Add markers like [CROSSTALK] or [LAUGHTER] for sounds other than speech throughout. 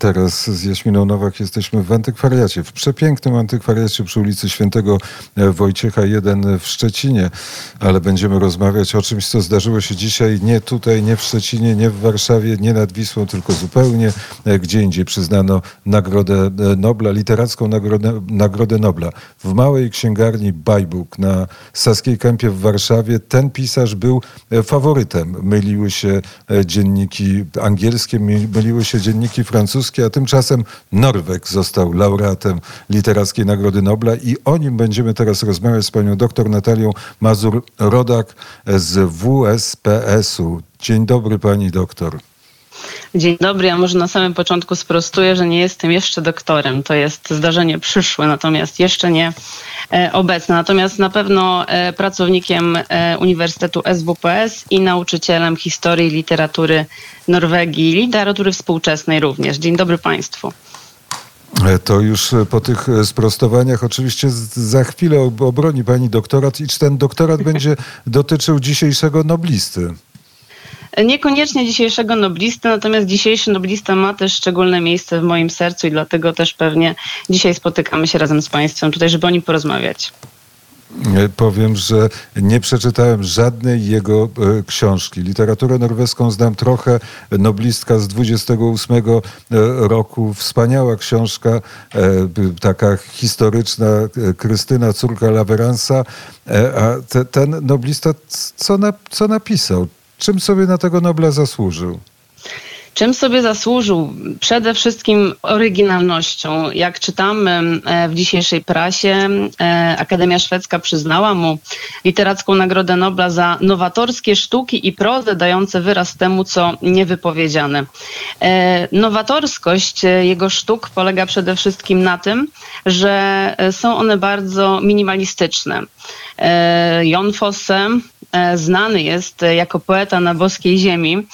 Teraz z Jaśminą Nowak jesteśmy w antykwariacie, w przepięknym antykwariacie przy ulicy Świętego Wojciecha 1 w Szczecinie, ale będziemy rozmawiać o czymś, co zdarzyło się dzisiaj nie tutaj, nie w Szczecinie, nie w Warszawie, nie nad Wisłą, tylko zupełnie gdzie indziej przyznano Nagrodę Nobla, literacką Nagrodę, Nagrodę Nobla. W małej księgarni Bajbuk na Saskiej Kępie w Warszawie ten pisarz był faworytem. Myliły się dzienniki angielskie, myliły się dzienniki francuskie, a tymczasem Norweg został laureatem Literackiej Nagrody Nobla i o nim będziemy teraz rozmawiać z panią doktor Natalią Mazur-Rodak z WSPS-u. Dzień dobry pani doktor. Dzień dobry. Ja może na samym początku sprostuję, że nie jestem jeszcze doktorem. To jest zdarzenie przyszłe, natomiast jeszcze nie e, obecne. Natomiast na pewno e, pracownikiem e, Uniwersytetu SWPS i nauczycielem historii i literatury Norwegii, literatury współczesnej również. Dzień dobry Państwu. To już po tych sprostowaniach oczywiście za chwilę obroni pani doktorat i czy ten doktorat [LAUGHS] będzie dotyczył dzisiejszego noblisty? Niekoniecznie dzisiejszego noblisty, natomiast dzisiejszy noblista ma też szczególne miejsce w moim sercu i dlatego też pewnie dzisiaj spotykamy się razem z Państwem tutaj, żeby o nim porozmawiać. E, powiem, że nie przeczytałem żadnej jego e, książki. Literaturę norweską znam trochę. Noblistka z 28 e, roku. Wspaniała książka, taka historyczna. Krystyna, córka Laveransa. A te, ten noblista co, na, co napisał? Czym sobie na tego Nobla zasłużył? Czym sobie zasłużył? Przede wszystkim oryginalnością. Jak czytamy e, w dzisiejszej prasie, e, Akademia Szwedzka przyznała mu literacką Nagrodę Nobla za nowatorskie sztuki i prozę dające wyraz temu, co niewypowiedziane. E, nowatorskość jego sztuk polega przede wszystkim na tym, że są one bardzo minimalistyczne. Jon Fosse znany jest jako poeta na boskiej ziemi,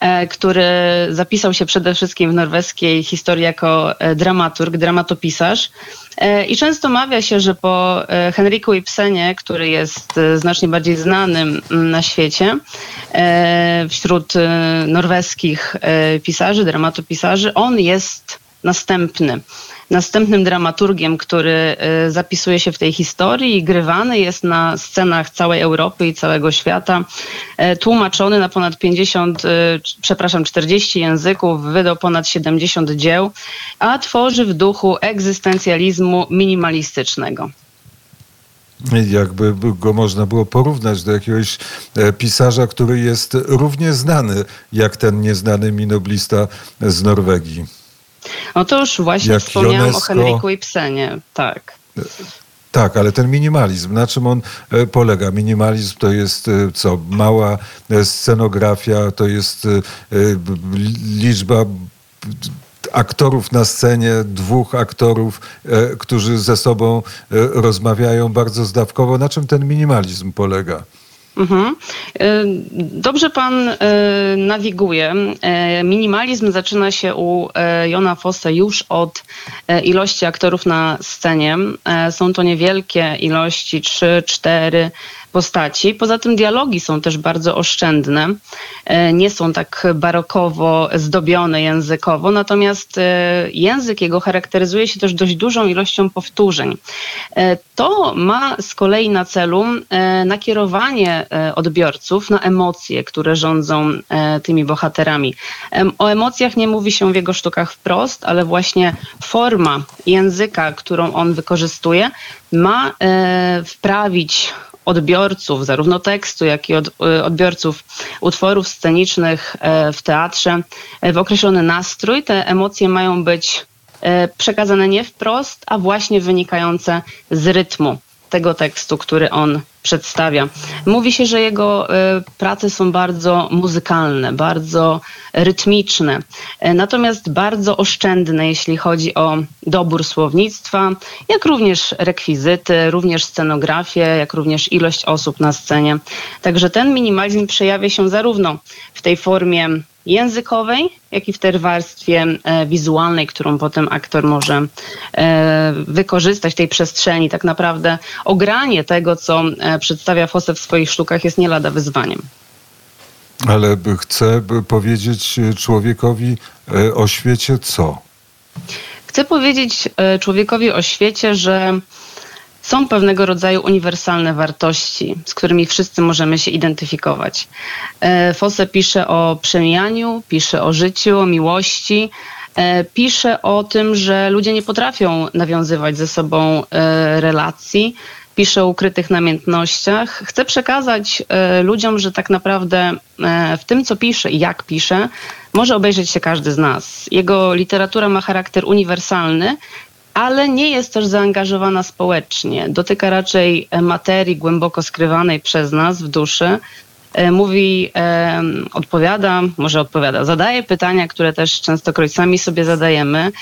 E, który zapisał się przede wszystkim w norweskiej historii jako e, dramaturg, dramatopisarz. E, I często mawia się, że po Henryku Ibsenie, który jest znacznie bardziej znanym na świecie wśród norweskich pisarzy, dramatopisarzy, on jest następny następnym dramaturgiem, który y, zapisuje się w tej historii i grywany jest na scenach całej Europy i całego świata. E, tłumaczony na ponad 50, y, przepraszam, 40 języków, wydał ponad 70 dzieł, a tworzy w duchu egzystencjalizmu minimalistycznego jakby go można było porównać do jakiegoś e, pisarza, który jest równie znany jak ten nieznany minoblista z Norwegii. Już właśnie Jak wspomniałam UNESCO... o Henryku Ibsenie, tak. Tak, ale ten minimalizm, na czym on e, polega? Minimalizm to jest e, co? Mała e, scenografia, to jest liczba aktorów na scenie, dwóch aktorów, którzy ze sobą rozmawiają bardzo zdawkowo. Na czym ten minimalizm polega? Mhm. E, dobrze pan e, nawiguje. E, minimalizm zaczyna się u Jona Fosse już od ilości aktorów na scenie. Są to niewielkie ilości, 3, 4, postaci. Poza tym dialogi są też bardzo oszczędne, e, nie są tak barokowo zdobione językowo, natomiast e, język jego charakteryzuje się też dość dużą ilością powtórzeń. E, to ma z kolei na celu nakierowanie odbiorców na emocje, które rządzą tymi bohaterami. O emocjach nie mówi się w jego sztukach wprost, ale właśnie forma języka, którą on wykorzystuje, ma wprawić odbiorców, zarówno tekstu, jak i od, y, odbiorców utworów scenicznych e, w teatrze e, w określony nastrój. Te emocje mają być e, przekazane nie wprost, a właśnie wynikające z rytmu tego tekstu, który on przedstawia. Mówi się, że jego e, prace są bardzo muzykalne, bardzo rytmiczne, e, natomiast bardzo oszczędne, jeśli chodzi o dobór słownictwa, jak również rekwizyty, również scenografię, jak również ilość osób na scenie. Także ten minimalizm przejawia się zarówno w tej formie językowej, jak i w tej warstwie e, wizualnej, którą potem aktor może e, wykorzystać tej przestrzeni. Tak naprawdę ogranie tego, co e, przedstawia Fosse w swoich sztukach jest nie lada wyzwaniem. Ale chcę powiedzieć człowiekowi o świecie co? Chcę powiedzieć człowiekowi o świecie, że są pewnego rodzaju uniwersalne wartości, z którymi wszyscy możemy się identyfikować. Fosse pisze o przemijaniu, pisze o życiu, o miłości, E, pisze o tym, że ludzie nie potrafią nawiązywać ze sobą e, relacji. Pisze o ukrytych namiętnościach. Chcę przekazać e, ludziom, że tak naprawdę w tym, co pisze i jak pisze, może obejrzeć się każdy z nas. Jego literatura ma charakter uniwersalny, ale nie jest też zaangażowana społecznie. Dotyka raczej materii głęboko skrywanej przez nas w duszy, E, mówi, e, odpowiada, może odpowiada, zadaje pytania, które też częstokroć sami sobie zadajemy.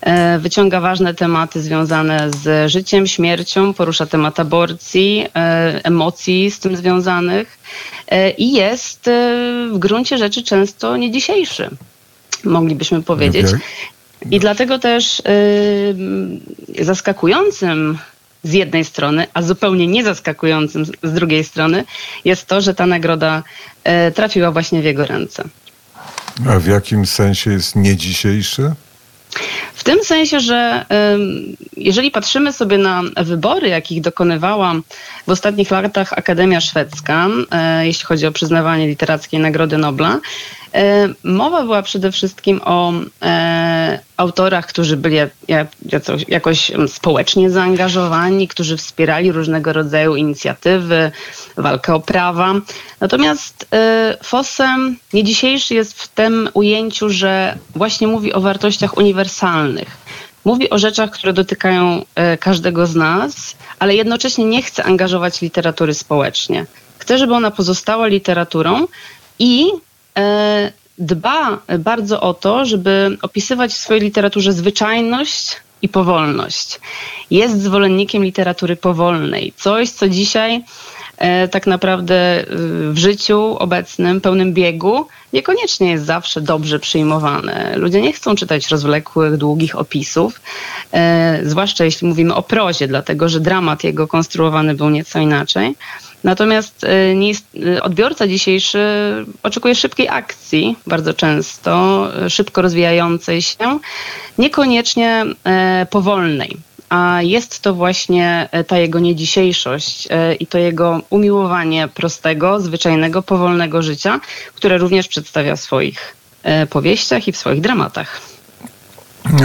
E, wyciąga ważne tematy związane z życiem, śmiercią, porusza temat aborcji, emocji z tym związanych i jest w gruncie rzeczy często nie dzisiejszy, moglibyśmy powiedzieć. Okay. I dlatego też zaskakującym z jednej strony, a zupełnie niezaskakującym z drugiej strony jest to, że ta nagroda e, trafiła właśnie w jego ręce. A w jakim sensie jest nie dzisiejszy? W tym sensie, że jeżeli patrzymy sobie na wybory, jakich dokonywała w ostatnich latach Akademia Szwedzka, e, jeśli chodzi o przyznawanie literackiej Nagrody Nobla, mowa była przede wszystkim o e, autorach, którzy byli jakoś społecznie zaangażowani, którzy wspierali różnego rodzaju inicjatywy, walkę o prawa. Natomiast e, Fossem nie dzisiejszy jest w tym ujęciu, że właśnie mówi o wartościach uniwersalnych. Mówi o rzeczach, które dotykają każdego z nas, ale jednocześnie nie chce angażować literatury społecznie. Chce, żeby ona pozostała literaturą i E, dba bardzo o to, żeby opisywać w swojej literaturze zwyczajność i powolność. Jest zwolennikiem literatury powolnej, coś, co dzisiaj e, tak naprawdę e, w życiu obecnym, pełnym biegu, niekoniecznie jest zawsze dobrze przyjmowane. Ludzie nie chcą czytać rozwlekłych, długich opisów, zwłaszcza jeśli mówimy o prozie, dlatego że dramat jego konstruowany był nieco inaczej. Natomiast y, y, odbiorca dzisiejszy oczekuje szybkiej akcji, bardzo często, y, szybko rozwijającej się, niekoniecznie powolnej. A jest to właśnie ta jego niedzisiejszość i to jego umiłowanie prostego, zwyczajnego, powolnego życia, które również przedstawia w swoich powieściach i w swoich dramatach.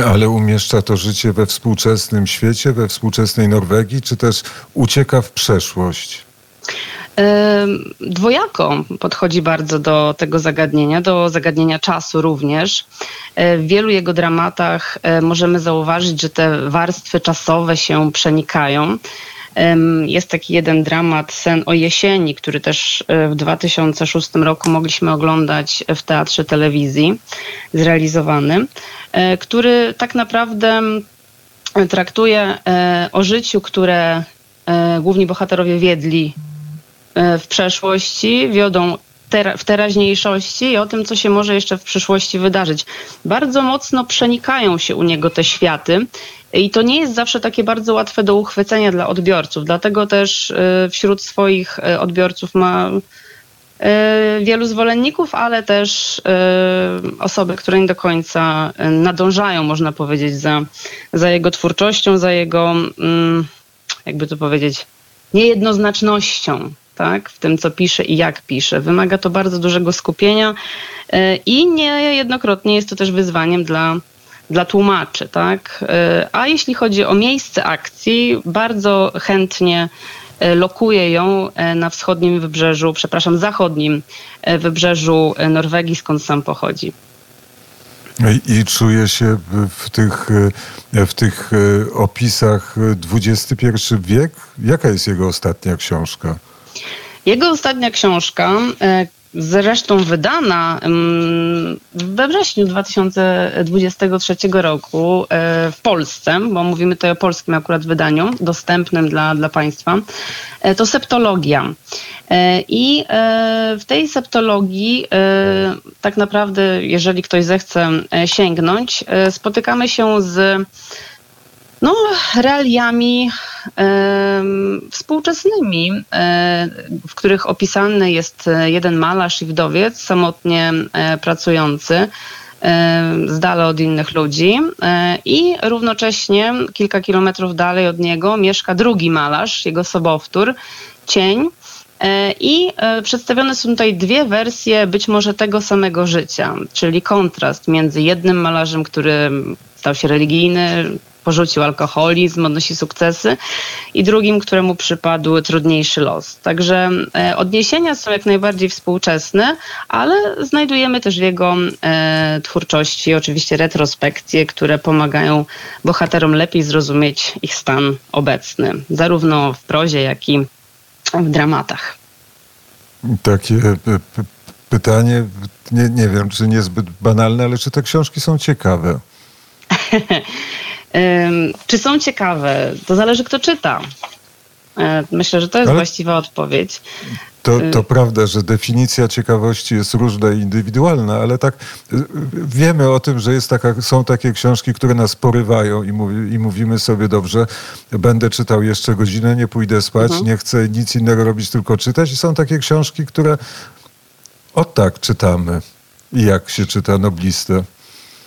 Ale umieszcza to życie we współczesnym świecie, we współczesnej Norwegii, czy też ucieka w przeszłość? Dwojako podchodzi bardzo do tego zagadnienia, do zagadnienia czasu również. E, w wielu jego dramatach e, możemy zauważyć, że te warstwy czasowe się przenikają. Jest taki jeden dramat, Sen o jesieni, który też e, w 2006 roku mogliśmy oglądać w teatrze telewizji, zrealizowany, który tak naprawdę traktuje o życiu, które główni bohaterowie wiedli w przeszłości, wiodą w teraźniejszości i o tym, co się może jeszcze w przyszłości wydarzyć. Bardzo mocno przenikają się u niego te światy. I to nie jest zawsze takie bardzo łatwe do uchwycenia dla odbiorców. Dlatego też e, wśród swoich e, odbiorców ma wielu zwolenników, ale też osoby, które nie do końca nadążają, można powiedzieć, za, za jego twórczością, za jego, mm, jakby to powiedzieć, niejednoznacznością tak, w tym, co pisze i jak pisze. Wymaga to bardzo dużego skupienia e, i niejednokrotnie jest to też wyzwaniem dla, dla tłumaczy. Tak? E, a jeśli chodzi o miejsce akcji, bardzo chętnie e, lokuje ją na wschodnim wybrzeżu, przepraszam, zachodnim wybrzeżu Norwegii, skąd sam pochodzi. I czuje się w tych, w tych opisach XXI wiek? Jaka jest jego ostatnia książka? Jego ostatnia książka, e, zresztą wydana we wrześniu 2023 roku e, w Polsce, bo mówimy tutaj o polskim akurat wydaniu, dostępnym dla, dla Państwa, e, to septologia. I w tej septologii tak naprawdę, jeżeli ktoś zechce sięgnąć, spotykamy się z no, realiami e, współczesnymi, e, w których opisany jest jeden malarz i wdowiec samotnie e, pracujący. z dala od innych ludzi i równocześnie kilka kilometrów dalej od niego mieszka drugi malarz, jego sobowtór, Cień. I przedstawione są tutaj dwie wersje być może tego samego życia, czyli kontrast między jednym malarzem, który stał się religijny, porzucił alkoholizm, odnosi sukcesy i drugim, któremu przypadł trudniejszy los. Także e, odniesienia są jak najbardziej współczesne, ale znajdujemy też w jego e, twórczości oczywiście retrospekcje, które pomagają bohaterom lepiej zrozumieć ich stan obecny, zarówno w prozie, jak i w dramatach. Takie e, pytanie, nie, nie wiem, czy niezbyt banalne, ale czy te książki są ciekawe? [LAUGHS] Czy są ciekawe? To zależy, kto czyta. E, myślę, że to jest Ale... właściwa odpowiedź. To, to y- prawda, że definicja ciekawości jest różna i indywidualna, ale tak y, wiemy o tym, że jest taka, są takie książki, które nas porywają i, mówi, i mówimy sobie dobrze, będę czytał jeszcze godzinę, nie pójdę spać, mhm. nie chcę nic innego robić, tylko czytać. I są takie książki, które o tak czytamy. I jak się czyta noblistę?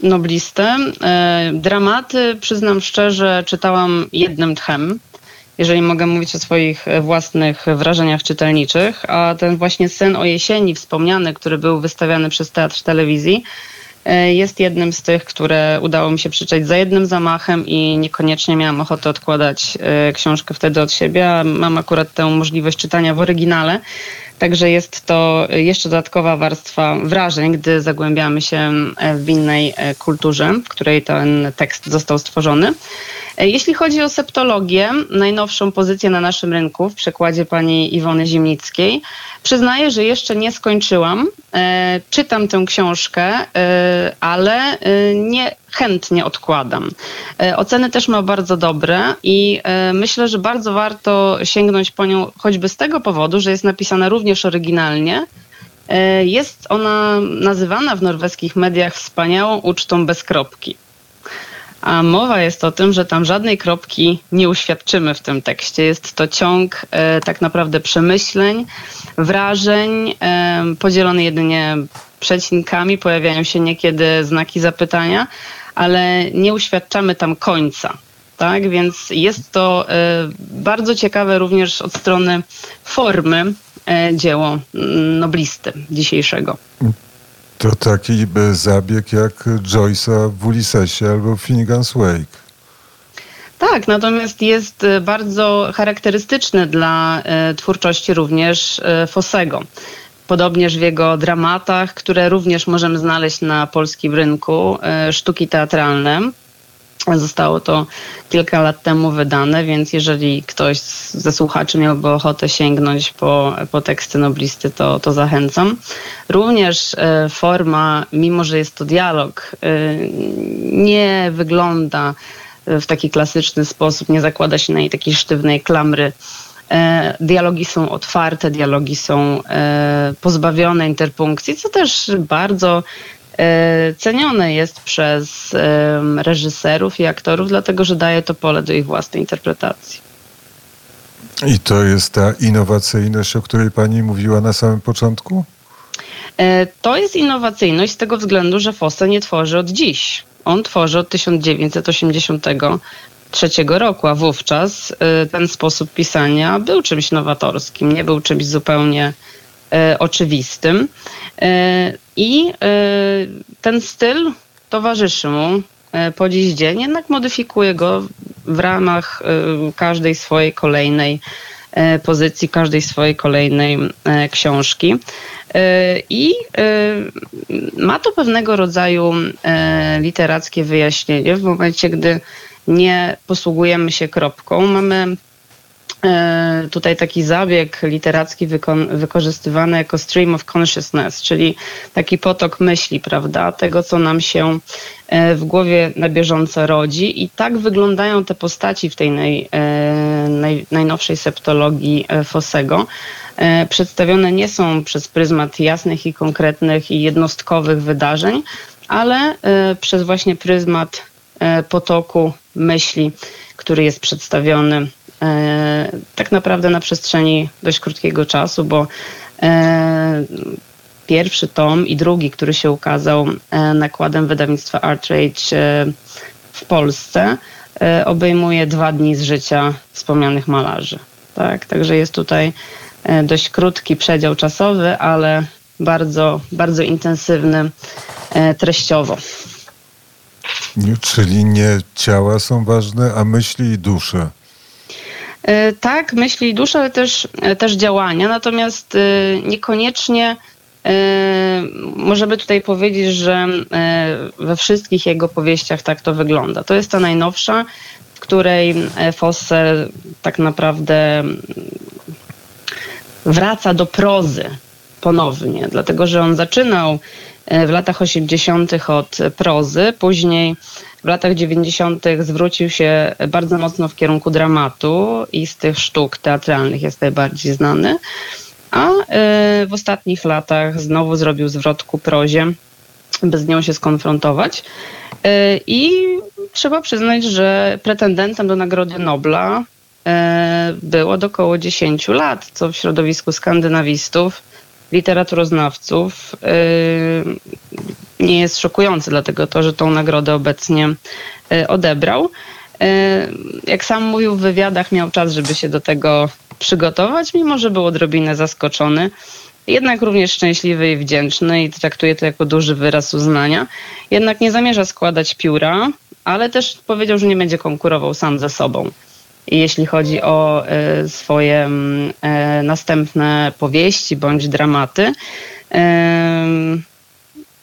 Noblistę. E, dramaty, przyznam szczerze, czytałam jednym tchem, jeżeli mogę mówić o swoich własnych wrażeniach czytelniczych, a ten właśnie Sen o jesieni wspomniany, który był wystawiany przez Teatr Telewizji, e, jest jednym z tych, które udało mi się przeczytać za jednym zamachem i niekoniecznie miałam ochotę odkładać e, książkę wtedy od siebie. Mam akurat tę możliwość czytania w oryginale, Także jest to jeszcze dodatkowa warstwa wrażeń, gdy zagłębiamy się w innej e, kulturze, w której ten tekst został stworzony. E, jeśli chodzi o septologię, najnowszą pozycję na naszym rynku w przekładzie pani Iwony Zimnickiej, przyznaję, że jeszcze nie skończyłam. E, czytam tę książkę, ale nie chętnie odkładam. Oceny też ma bardzo dobre i myślę, że bardzo warto sięgnąć po nią choćby z tego powodu, że jest napisana również oryginalnie. E, jest ona nazywana w norweskich mediach wspaniałą ucztą bez kropki. A mowa jest o tym, że tam żadnej kropki nie uświadczymy w tym tekście. Jest to ciąg e, tak naprawdę przemyśleń, wrażeń, e, podzielony jedynie przecinkami. Pojawiają się niekiedy znaki zapytania, ale nie uświadczamy tam końca. Tak, więc jest to bardzo ciekawe również od strony formy, E, dzieło mm, noblisty dzisiejszego. To taki zabieg jak Joyce'a w Ulyssesie albo Finnegan's Wake. Tak, natomiast jest e, bardzo charakterystyczny dla e, twórczości również Fossego. Podobnież w jego dramatach, które również możemy znaleźć na polskim rynku, sztuki teatralne. Zostało to kilka lat temu wydane, więc jeżeli ktoś ze słuchaczy miałby ochotę sięgnąć po, po teksty noblisty, to, to zachęcam. Również e, forma, mimo że jest to dialog, e, nie wygląda w taki klasyczny sposób, nie zakłada się na niej takiej sztywnej klamry. E, dialogi są otwarte, dialogi są pozbawione interpunkcji, co też bardzo cenione jest przez reżyserów i aktorów, dlatego że daje to pole do ich własnej interpretacji. I to jest ta innowacyjność, o której pani mówiła na samym początku? E, to jest innowacyjność z tego względu, że Fosse nie tworzy od dziś. On tworzy od 1983 roku, a wówczas e, ten sposób pisania był czymś nowatorskim, nie był czymś zupełnie oczywistym. I e, ten styl towarzyszy mu e, po dziś dzień, jednak modyfikuje go w ramach e, każdej swojej kolejnej pozycji, każdej swojej kolejnej książki. I ma to pewnego rodzaju literackie wyjaśnienie w momencie, gdy nie posługujemy się kropką. Mamy E, tutaj taki zabieg literacki wykorzystywany jako stream of consciousness, czyli taki potok myśli, prawda, tego, co nam się e, w głowie na bieżąco rodzi. I tak wyglądają te postaci w tej naj, e, naj, najnowszej septologii Fossego. Przedstawione nie są przez pryzmat jasnych i konkretnych i jednostkowych wydarzeń, ale przez właśnie pryzmat potoku myśli, który jest przedstawiony E, tak naprawdę na przestrzeni dość krótkiego czasu, bo e, pierwszy tom i drugi, który się ukazał e, nakładem wydawnictwa Artrage e, w Polsce, e, obejmuje dwa dni z życia wspomnianych malarzy. Tak? Także jest tutaj e, dość krótki przedział czasowy, ale bardzo, bardzo intensywny e, treściowo. Czyli nie ciała są ważne, a myśli i dusze. E, Tak, myśli i dusza, ale też, e, też działania. Natomiast e, niekoniecznie możemy tutaj powiedzieć, że we wszystkich jego powieściach tak to wygląda. To jest ta najnowsza, w której Fosse tak naprawdę mm, wraca do prozy ponownie, dlatego że on zaczynał w latach 80. od prozy, później w latach 90. zwrócił się bardzo mocno w kierunku dramatu i z tych sztuk teatralnych jest najbardziej znany, a e, w ostatnich latach znowu zrobił zwrot ku prozie, by z nią się skonfrontować. E, I trzeba przyznać, że pretendentem do Nagrody Nobla e, było od około 10 lat, co w środowisku skandynawistów, literaturoznawców e, nie jest szokujące, dlatego to, że tą nagrodę obecnie e, odebrał. E, Jak sam mówił w wywiadach, miał czas, żeby się do tego przygotować, mimo że był odrobinę zaskoczony. Jednak również szczęśliwy i wdzięczny i traktuje to jako duży wyraz uznania. Jednak nie zamierza składać pióra, ale też powiedział, że nie będzie konkurował sam ze sobą. Jeśli chodzi o e, swoje mm, e, następne powieści bądź dramaty,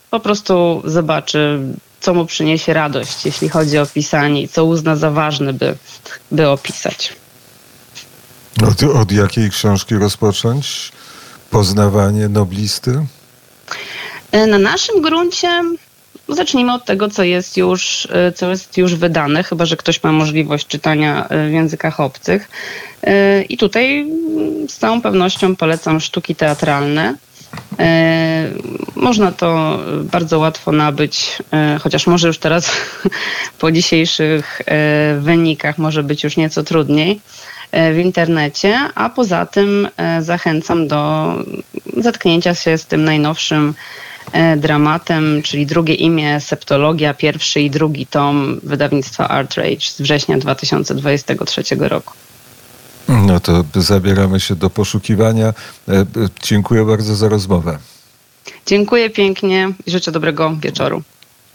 po prostu zobaczy, co mu przyniesie radość, jeśli chodzi o pisanie i co uzna za ważne, by, by opisać. Od, od jakiej książki rozpocząć? Poznawanie noblisty? E, Na naszym gruncie zacznijmy od tego, co jest już, e, co jest już wydane, chyba że ktoś ma możliwość czytania e, w językach obcych. E, I tutaj mm, z całą pewnością polecam sztuki teatralne. Można to bardzo łatwo nabyć, chociaż może już teraz [LAUGHS] po dzisiejszych wynikach może być już nieco trudniej w internecie, a poza tym zachęcam do zetknięcia się z tym najnowszym dramatem, czyli drugie imię Septologia, pierwszy i drugi tom wydawnictwa Artrage z września 2023 roku. No to zabieramy się do poszukiwania. E, e, Dziękuję bardzo za rozmowę. Dziękuję pięknie i życzę dobrego wieczoru.